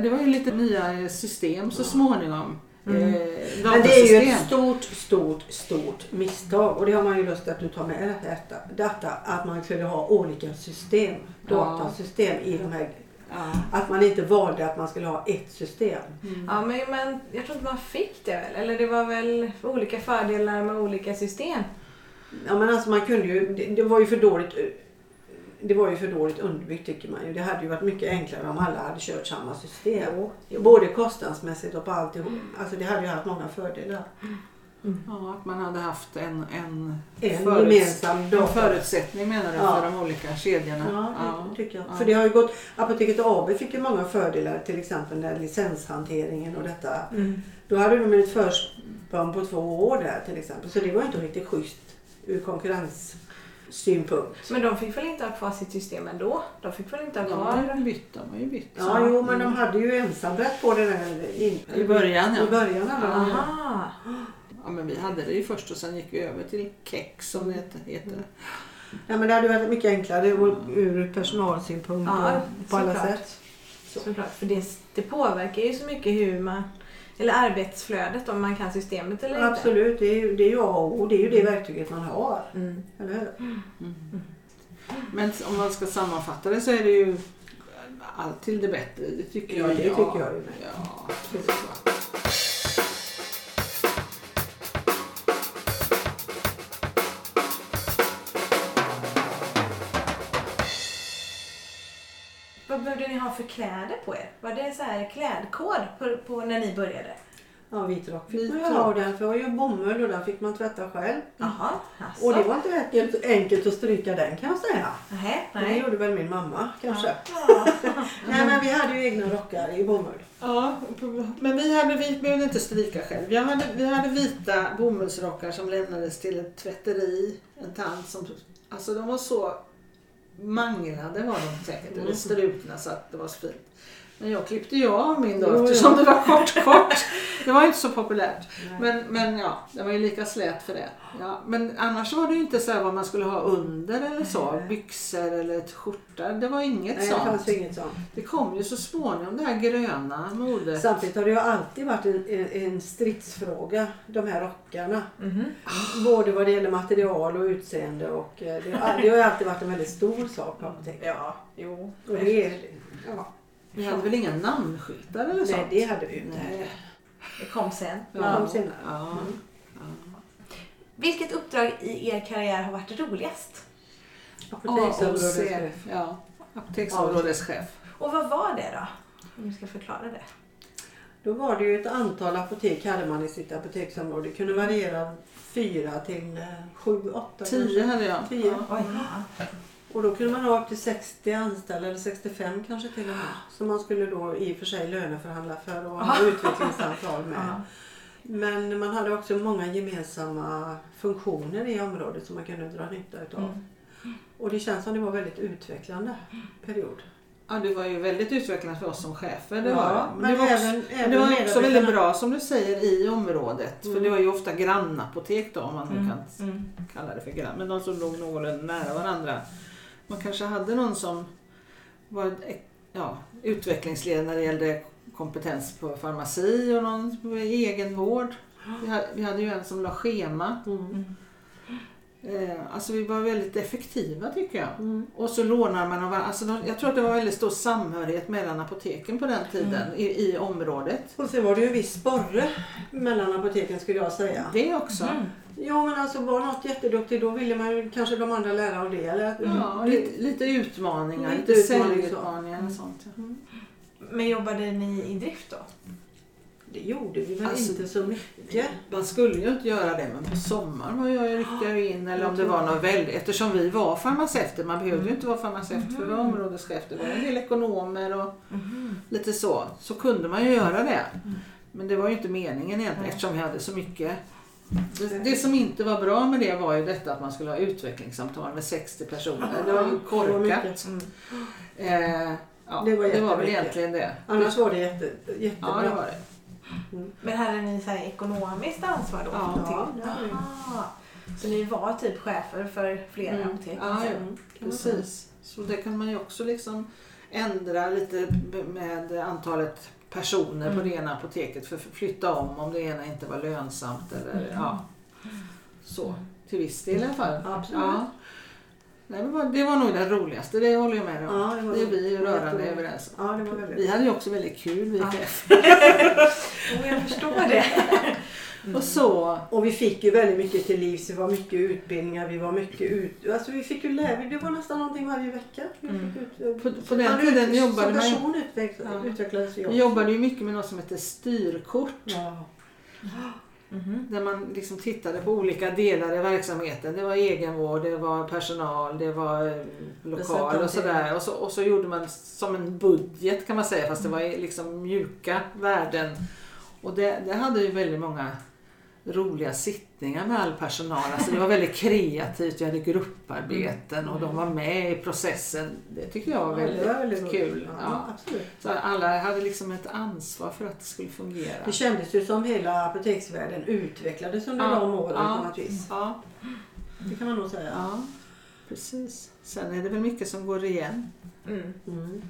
det. Var ju lite nya system så småningom. Mm. Eh, Men det är ju ett stort, stort, stort misstag. Och det har man ju lust att du tar med detta. detta att man skulle ha olika system, datasystem i de här. Ja. Att man inte valde att man skulle ha ett system. Mm. Ja, men, men jag tror inte man fick det väl? Eller det var väl olika fördelar med olika system? Ja men alltså man kunde ju, det, det var ju för dåligt det var ju för dåligt underbyggt tycker man ju. Det hade ju varit mycket enklare om alla hade kört samma system. Både kostnadsmässigt och på alltihop. Alltså det hade ju haft många fördelar. Ja, att man hade haft en, en, En Föruts- gemensam en data. förutsättning menar du Ja. för de olika kedjorna? Ja, det tycker jag. Ja. För det har ju gått, Apoteket AB fick ju många fördelar till exempel när licenshanteringen och detta. Mm. Då hade de ett försprång på två år där till exempel. Så det var inte riktigt schysst ur konkurrenssynpunkt. Men de fick väl inte ha kvar sitt system ändå? De fick väl inte ha De har kvar... ju bytt. De har ju bytt. Ja, jo men de hade ju ensamrätt på det där in, I början ja. I början de ju. Aha! Ja. men vi hade det ju först och sen gick vi över till kex som det heter. heter. Ja men det hade varit mycket enklare ur personalsynpunkt Ja, på alla såklart. sätt. Såklart, för det, det påverkar ju så mycket hur man Eller arbetsflödet om man kan systemet eller inte. Absolut, det är ju det är ju A och. Det är ju det verktyget man har. Mm. Eller hur? Men om man ska sammanfatta det så är det ju allt till det bättre. Det tycker Ja, jag. det tycker jag ju med. Ja. Behövde ni ha för kläder på er? Var det så här klädkod på, på när ni började? Ja, vit rock fick man ju ha. Den för var ju bomull och den fick man tvätta själv. Jaha, alltså. Och det var inte enkelt, enkelt att stryka den kan jag säga. Nej, Det nej. gjorde väl min mamma kanske. Ja. Nej men vi hade ju egna rockar i bomull. Ja, men vi, hade, vi behövde inte stryka själv. Jag hade, vi hade vita bomullsrockar som lämnades till ett tvätteri. En tant som... Alltså de var så manglade var de säkert. Eller strukna så att det var så fint. Men jag klippte ju av min då eftersom det var kort kort. Det var inte så populärt. Men, men ja, det var ju lika slät för det. Ja, men annars var det ju inte så här vad man skulle ha under eller så. Byxor eller ett skjorta. Det var inget Nej det sånt. fanns ju inget sånt. Det kom ju så småningom det här gröna modet. Samtidigt har det ju alltid varit en, en, stridsfråga de här rockarna. Mhm. Både vad det gäller material och utseende och eh, det, har- det har ju alltid varit en väldigt stor sak. Ja, jo. Och det är, ja, Vi hade väl inga namnskyltar eller så? nej det hade vi inte. Nej. Det kom sen. Ja, kom senare. Ja. Mm. Vilket uppdrag i er karriär har varit roligast? Apoteksområdeschef. Ja, apoteksområdeschef. Och vad var det då? Om du ska förklara det. Då var det ju ett antal apotek hade man i sitt apoteksområde. Det kunde variera fyra till eh, sju, åtta Tio hade jag. Tio. Ja. Och då kunde man ha upp till 60 anställda eller 65 kanske till och med. Som man skulle då i och för sig löneförhandla för och ha utvecklingsavtal med. Ja. Men man hade också många gemensamma funktioner i området som man kunde dra nytta utav. Mm. Och det känns som det var väldigt utvecklande period. ja, det var ju väldigt utvecklande för oss som chefer. Det var, det. men det var också, även, men även det var också väldigt bra som du säger i området. För Mm. det var ju ofta grannapotek då om man nu Mm. kan Mm. kalla det för grann. Men de som låg någorlunda nära varandra. Man kanske hade någon som var ja, utvecklingsledare när det gällde kompetens på farmaci och någon på egenvård. Vi hade, vi hade ju en som la schema. Mm. Eh, alltså vi var väldigt effektiva tycker jag. Mm. Och så lånar man av. Alltså jag tror att det var väldigt stor samhörighet mellan apoteken på den tiden i, i området. Och sen var det ju en viss sporre mellan apoteken skulle jag säga. Det också. Mm. Ja men alltså var något jätteduktigt då ville man ju kanske de andra lära av det. Eller? Ja, det, lite, lite utmaningar, Lite lite, säljutmaningar och sånt. Ja. Men jobbade ni i drift då? det gjorde vi väl Alltså, inte så mycket. Man skulle ju inte göra det men på sommaren var jag ryckte in eller om det var något väldigt eftersom vi var farmaceuter. Man behövde ju inte vara farmaceut för att vara områdeschef. Det var en del ekonomer och lite så. Så kunde man ju göra det. Men det var ju inte meningen egentligen eftersom vi hade så mycket. Det, det som inte var bra med det var ju detta att man skulle ha utvecklingssamtal med 60 personer. Det var ju Det var korkat. mycket. Mm. Eh, ja, Det det var var, väl egentligen det. Annars var det jätte, Ja, jättebra. det var det. Men hade ni så här ekonomiskt ansvar då? Ja. till- Ja. Aha. Så ni var typ chefer för flera Mm. apotek? Ja, ja. Mm. Precis. Så det kan man ju också liksom ändra lite med antalet personer på Mm. det ena apoteket för att flytta om om det ena inte var lönsamt eller ja. Så till viss del i alla fall. Absolut. Ja. Nej, men det var nog det roligaste, det håller jag med om. Ja, det var Det är vi rörande överens om. Ja, det var väldigt Vi hade ju också väldigt kul vi Ja. jag förstår det. Och så. Och vi fick ju väldigt mycket till livs. Det var mycket utbildningar. Vi var mycket ut... Alltså vi fick ju lära. Det var nästan någonting varje vecka. Vi Mm. fick ut... På, på den tiden jobbade Som man person utveck... Ja. utvecklades vi också. jobbade ju mycket med något som heter styrkort. Ja. Mhm. Där man liksom tittade på olika delar i verksamheten. Det var egenvård, det var personal, det var eh, lokal och sådär. Och så, och så gjorde man som en budget kan man säga fast det var liksom mjuka värden. Och det, det hade ju väldigt många roliga sittningar med all personal. Alltså det var väldigt kreativt. Vi hade grupparbeten och de var med i processen. Det tyckte jag var Ja, väldigt, var väldigt kul. Ja, Ja. absolut. Så alla hade liksom ett ansvar för att det skulle fungera. Det kändes ju som hela apoteksvärlden utvecklades under Ja, de åren ja. på något vis. Ja, Det kan man nog säga. Ja, precis. Sen är det väl mycket som går igen. Mm. Mm.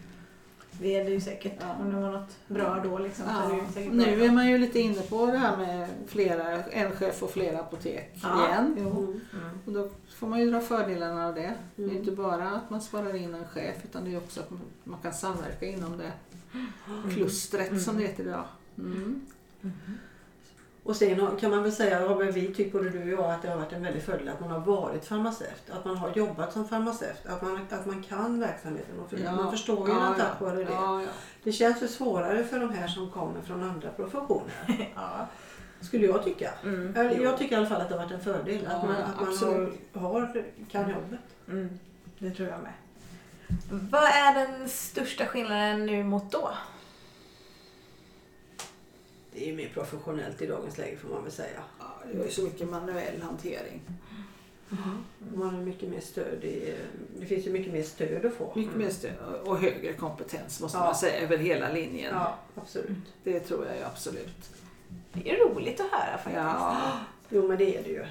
Det är det ju säkert. Ja. Om det var något bra då liksom. Är Ja. säkert Nu är man ju lite inne på det här med flera, en chef och flera apotek Ja, igen. Mm. Mm. Och då får man ju dra fördelarna av det. Det är Mm. inte bara att man sparar in en chef utan det är också att man- man kan samverka inom det klustret som det heter idag. Mm. Och sen kan man väl säga, väl vi tyckt både du och jag, att det har varit en väldig fördel att man har varit farmaceut. Att man har jobbat som farmaceut. Att man, att man kan verksamheten. Och för, Man förstår ju den tack vare det. Ja, ja. Det känns ju svårare för de här som kommer från andra professioner. Ja. Skulle jag tycka. Mm. Eller Jag tycker i alla fall att det har varit en fördel. Ja, att man, att man har, har, kan jobbet. Mm. Det tror jag med. Vad är den största skillnaden nu mot då? Det är ju mer professionellt i dagens läge får man väl säga. Ja, det var ju så mycket manuell hantering. Man har mycket mer stöd i, det finns ju mycket mer stöd att få. Mycket mer stöd och högre kompetens måste Ja. man säga över hela linjen. Ja, absolut. Det tror jag ju absolut. Det är roligt att höra faktiskt. Ja. Jo men det är det ju.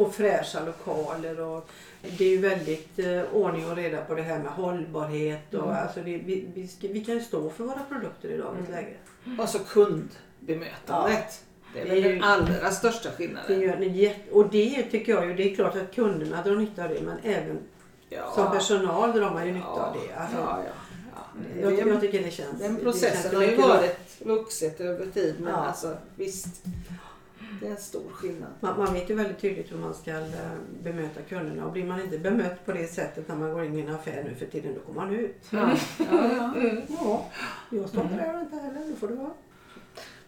Och fräscha lokaler och det är ju väldigt eh, ordning och reda på det här med hållbarhet. Och, Mm. alltså det, vi, vi, ska, vi kan ju stå för våra produkter i dagens Mm. läge. Och så kundbemötandet. Det är Det väl är ju- den allra största Det skillnaden. gör en jätte, och det tycker jag ju, det är klart att kunderna drar nytta av det men även Ja. som personal drar man ju nytta av det. Alltså, ja, ja, ja. jag, Det är- jag tycker det känns... Den det processen känns har ju varit vuxit över tid men Ja. alltså visst. Det är en stor skillnad. Man, man vet ju väldigt tydligt hur man ska eh, bemöta kunderna och blir man inte bemött på det sättet när man går in i en affär nu för tiden då kommer man ut. Ja, ja, ja. Ja, jag står inte där och inte heller, då får det vara.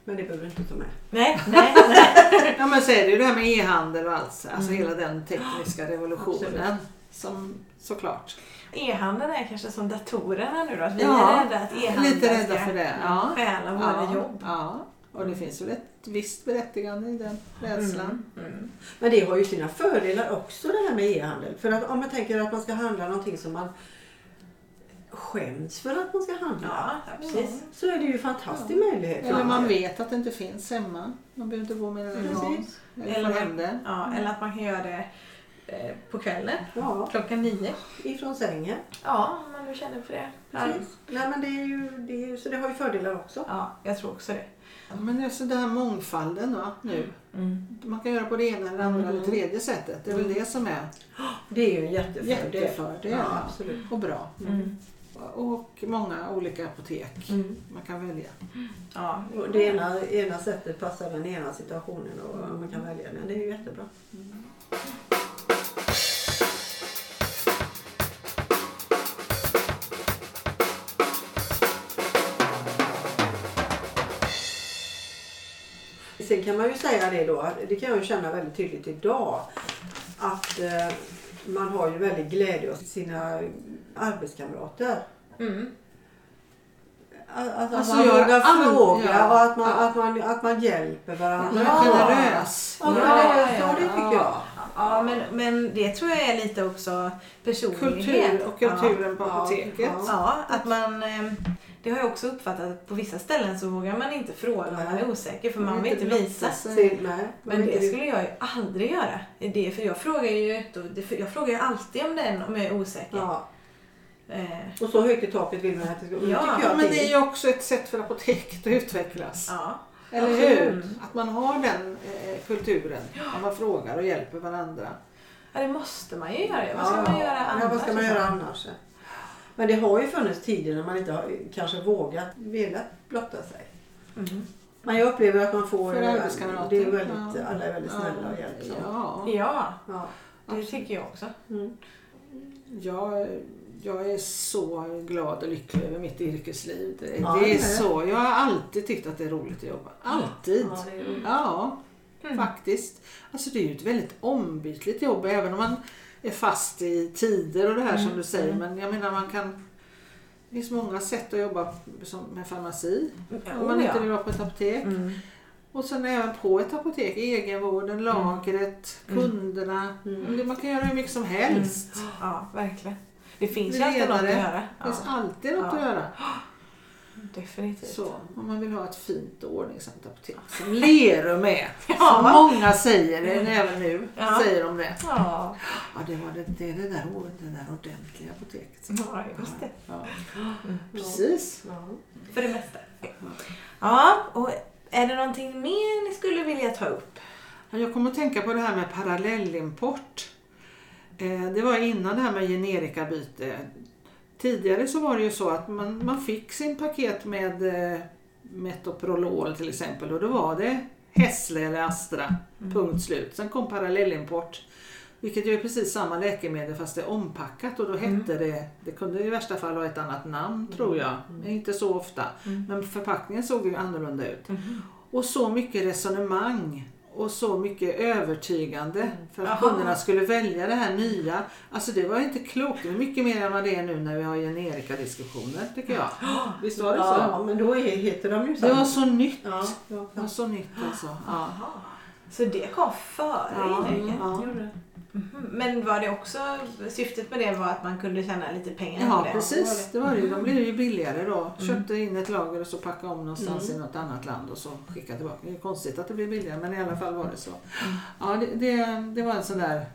Men det behöver du inte ta med. Nej, nej, nej. ja men så är det ju det här med e-handel och allt. Alltså Mm. hela den tekniska revolutionen. Absolut. Som såklart. E-handeln är kanske som datorerna nu då. Att vi Ja, är rädda att e-handeln Lite rädda ska för det. Ja. stjäla våra ja, jobb. Ja. Och det finns väl ett visst berättigande i den rädslan. Mm. Mm. Men det har ju sina fördelar också det här med e-handel. För att om man tänker att man ska handla någonting som man skäms för att man ska handla. Ja, ja, precis. Så är det ju en fantastisk möjlighet. Eller man vet att det inte finns hemma. Man behöver inte gå med den. Precis. Eller hem det. Ja, eller att man kan göra det eh, på kvällen Ja, klockan nio. ifrån sängen. Ja, om man nu känner för det. Ja, Precis. Nej, men det är ju, det är ju, så det har ju fördelar också. ja jag tror också det. Men alltså den här mångfalden va, nu. Mm. Man kan göra på det ena, eller andra Mm. eller tredje sättet. Det är väl det som är Det är ju en jättefördel. jättefördel. Ja, absolut. Och bra. Mm. Och många olika apotek Mm. man kan välja. Ja. Och det ena, ena sättet passar den ena situationen och man kan välja den. Det är ju jättebra. Sen kan man ju säga det då, det kan jag ju känna väldigt tydligt idag, att eh, man har ju väldigt glädje av sina arbetskamrater. Mm. Att, att Alltså, man vågar fråga ja. och att man, Ja. att man, att man hjälper varandra. Man är generös. Ja, Ja, generös, ja, ja, det tycker jag. Ja, men, men det tror jag är lite också personlighet. Kultur och kulturen på Ja. apoteket. Ja. Ja, att man... eh, Det har jag också uppfattat att på vissa ställen så vågar man inte fråga om man är osäker för man vill inte visa. sig. Men det skulle jag ju aldrig göra. Det, för jag frågar ju jag frågar ju alltid om den om jag är osäker. Ja, Eh, och så högt i taket vill man att det ska... Ja, jag Ja, men det är ju också ett sätt för apoteket att utvecklas. ja. Eller absolut. hur? Att man har den eh, kulturen. Att man frågar och hjälper varandra. ja, det måste man ju göra. Vad ska Ja, man göra ja, annars? vad ska man göra annars? Men det har ju funnits tider när man inte har kanske vågat, velat blotta sig. Mm. Men jag upplever att man får... För arbetskamrater. Det är väldigt, Ja. Alla är väldigt snälla och hjälpsamma. Ja, Ja, Ja. det tycker jag också. Mm. jag, jag är så glad och lycklig över mitt yrkesliv. Det, Ja, det är det. så. Jag har alltid tyckt att det är roligt att jobba. Alltid. Ja, det är roligt. Ja, Mm. faktiskt. Alltså det är ju ett väldigt ombytligt jobb även om man är fast i tider och det här som Mm, du säger. mm. Men jag menar man kan... Det finns många sätt att jobba som, med farmaci. Ja, om man inte ja. vill vara på ett apotek. Mm. Och sen även på ett apotek, egenvården, lagret, Mm. kunderna. Mm. Man kan göra hur mycket som helst. Ja, verkligen. Det finns ju alltid något att göra. Det finns alltid något Ja. att göra. Definitivt. Så, om man vill ha ett fint och ordningsamt apotek som Lerum är. Ja. Som många säger, även nu Ja. säger de det. Ja, Ja, det var det, det, det, där, det där ordentliga apoteket. ja just det. Ja. Precis. Ja. För det mesta. Ja, och är det någonting mer ni skulle vilja ta upp? Ja, Jag kommer att tänka på det här med parallellimport. Eh, Det var innan det här med generikabyte. Tidigare så var det ju så att man, man fick sin paket med eh, Metoprolol till exempel och då var det Hässle eller Astra. Punkt slut. Sen kom parallellimport. Vilket ju är precis samma läkemedel fast det är ompackat och då hette det, det kunde i värsta fall ha ett annat namn tror jag. Men inte så ofta. Men förpackningen såg ju annorlunda ut. Och så mycket resonemang och så mycket övertygande för att Jaha. kunderna skulle välja det här nya. Alltså det var inte klokt. Det var mycket mer än vad det är nu när vi har generika-diskussioner tycker jag. Visst var det så? Ja, men då heter de ju Det var så nytt. Ja, ja, Det var så nytt alltså. Ja. Så det kom före Ja, ja. Mhm. Men var det också, syftet med det var att man kunde tjäna lite pengar Ja det? precis, det var det. De blev ju billigare då. Köpte in ett lager och så packade om någonstans i något annat land och så skickade tillbaka. Det är konstigt att det blir billigare men i alla fall var det så. Ja, det, det, det var en sån där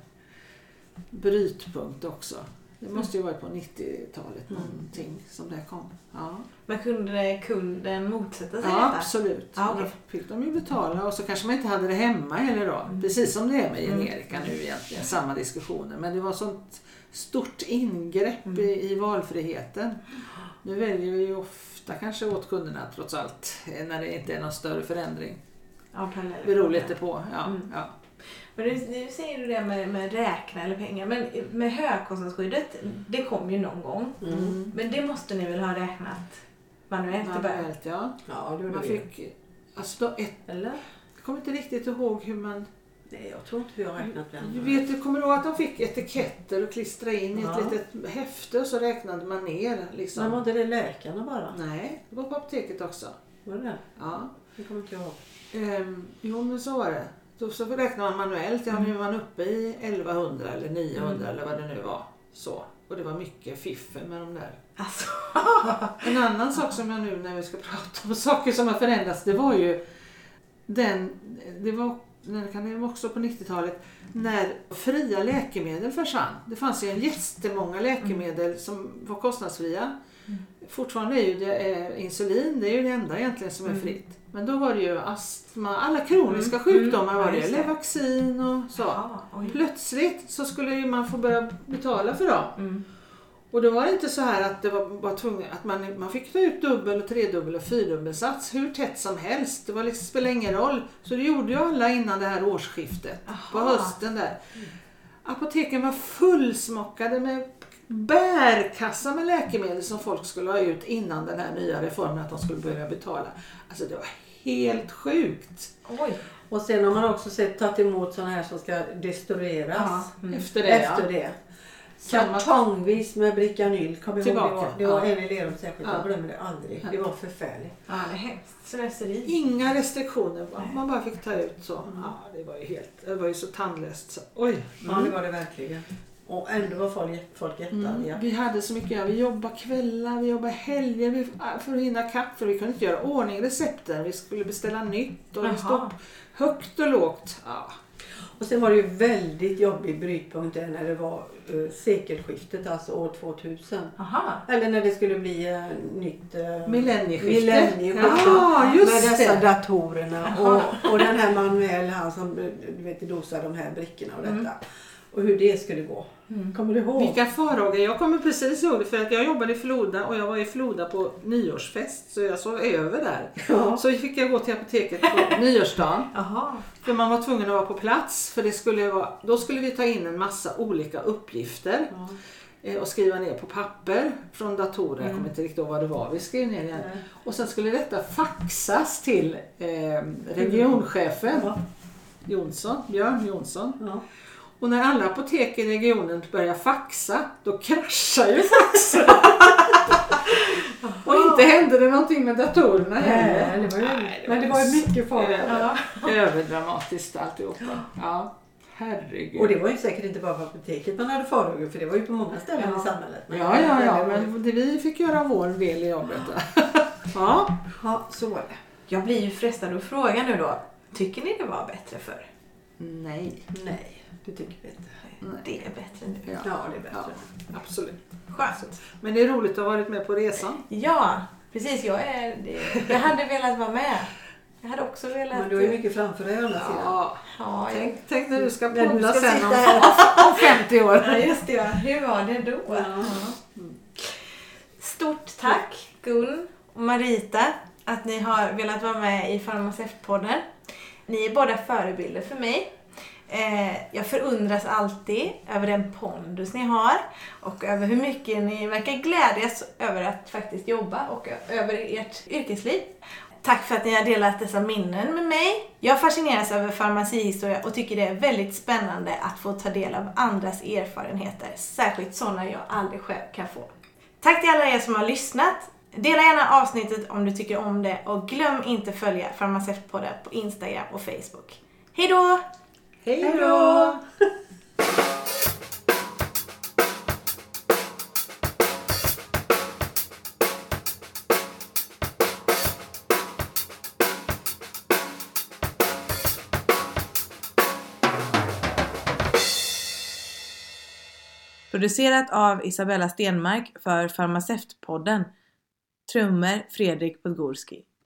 brytpunkt också. Det måste ju varit på 90-talet någonting som det kom. Ja, Men kunde kunden motsätta sig ja detta? absolut. Ja, okej. Då fick de ju betala och så kanske man inte hade det hemma heller då. Mm. Precis som det är med generika nu egentligen, samma diskussioner. Men det var sånt stort ingrepp Mm. i, i valfriheten. Nu väljer vi ju ofta kanske åt kunderna trots allt eh, när det inte är någon större förändring. Ja, parallell. Beror lite på. Ja, Mm. ja. Men nu, nu säger du det med, med räkna eller pengar. Men med högkostnadsskyddet, det kom ju någon gång. Mm. Men det måste ni väl ha räknat manuellt i början? Manuellt, ja. Ja, det Man fick, alltså då ett, Eller? jag kommer inte riktigt ihåg hur man... Nej, jag tror inte vi har räknat den. Du vet, du kommer ihåg att de fick etiketter och klistra in i Ja. ett litet häfte och så räknade man ner. Liksom. Men var inte det läkarna bara? Nej, det var på apoteket också. Var det det? Ja. Det kommer inte jag ihåg. Ehm, jo men så var det. Då så räknar man manuellt. Ja, nu är man uppe i 1100 eller 900 eller vad det nu var. Så. Och det var mycket fiffel med de där. Alltså, En annan sak som jag nu när vi ska prata om saker som har förändrats. Det var ju den, det var, kan det också på 90-talet, när fria läkemedel försvann. Det fanns ju jättemånga läkemedel som var kostnadsfria. Fortfarande är ju det eh, insulin, det är ju det enda egentligen som är fritt. Men då var det ju astma, alla kroniska Mm, sjukdomar mm, var det, det. Levaxin och så. Plötsligt så skulle ju man få börja betala för dem. Mm. Och då var det inte så här att det var, var tvunget, att man, man fick ta ut dubbel, och tredubbel och fyrdubbelsats hur tätt som helst. Det var liksom, spelade ingen roll. Så det gjorde ju alla innan det här årsskiftet. På Aha. hösten där. Apoteken var fullsmockade med bärkassa med läkemedel som folk skulle ha ut innan den här nya reformen att de skulle börja betala. Alltså det var helt sjukt. Oj. Och sen har man också sett tagit emot sådana här som ska destrueras. Ja. Mm. Efter det Efter ja. det. Kartongvis med Bricanyl. Kommer jag ihåg, det var, Tillbaka. det var Ja. en i Lerum särskilt. Ja. Jag glömmer det aldrig. Det var förfärligt. Ja. Slöseri. Inga restriktioner, man bara fick ta ut så. Ja, det var ju helt, det var ju så tandlöst. Så. Oj. Ja, det var det verkligen. Och ändå var folk, folk jättearga. Mm. Vi hade så mycket, vi jobbade kvällar, vi jobbade helger vi, för att hinna kapp för vi kunde inte göra ordning recepten. Vi skulle beställa nytt och vi Jaha. stod högt och lågt. Ja. Och sen var det ju väldigt jobbig brytpunkt där när det var uh, sekelskiftet, alltså år 2000. Aha. Eller när det skulle bli uh, nytt uh, Millennieskifte. millennieskifte. Ja, just med dessa det. datorerna och, och den här manuell han som du vet, dosar de här brickorna och detta. Mm. Och hur det skulle gå. Kommer du ihåg? Vilka farhågor. Jag kommer precis ihåg det för att jag jobbade i Floda och jag var i Floda på nyårsfest så jag sov över där. Ja. Så fick jag gå till apoteket på nyårsdagen. Jaha. För man var tvungen att vara på plats för det skulle vara, då skulle vi ta in en massa olika uppgifter. Ja. eh, och skriva ner på papper från datorer. Jag kommer inte riktigt ihåg vad det var vi skrev ner igen. Nej. Och sen skulle detta faxas till eh, regionchefen Ja. Jonsson, Björn Jonsson. Ja. Och när alla apotek i regionen börjar faxa, då kraschar ju faxen. och inte hände det någonting med datorerna Nej, heller. det var ju, Nej, men det var ju mycket farligt. Över, överdramatiskt alltihopa. Ja, herregud. Och det var ju säkert inte bara på apoteket man hade farhågor för det var ju på många ställen Ja. i samhället. Ja, ja, ja, men det, vi fick göra vår del i jobbet. Ja. Ja, så var det. Jag blir ju frestad att fråga nu då. Tycker ni det var bättre förr? Nej. Nej, det tycker vi inte. Det är bättre nu. Ja, Ja, det är bättre. ja, absolut. Skönt. Men det är roligt att ha varit med på resan. Ja, precis. Jag, är, jag hade velat vara med. Jag hade också velat... Men du har ju mycket framför dig å andra sidan. Ja. Ja, jag... Tänk, tänk när du ska podda sen om, om 50 år. Ja, just det. Ja. Hur var det då? Ja. Stort tack Gun och Marita att ni har velat vara med i Farmaceutpodden. Ni är båda förebilder för mig. Eh, jag förundras alltid över den pondus ni har och över hur mycket ni verkar glädjas över att faktiskt jobba och över ert yrkesliv. Tack för att ni har delat dessa minnen med mig. Jag fascineras över farmacihistoria och tycker det är väldigt spännande att få ta del av andras erfarenheter, särskilt sådana jag aldrig själv kan få. Tack till alla er som har lyssnat. Dela gärna avsnittet om du tycker om det och glöm inte följa Farmaceutpodden på Instagram och Facebook. Hej då! Hej då! Producerat av Isabella Stenmark för Farmaceutpodden. Trummor Fredrik Podgorski.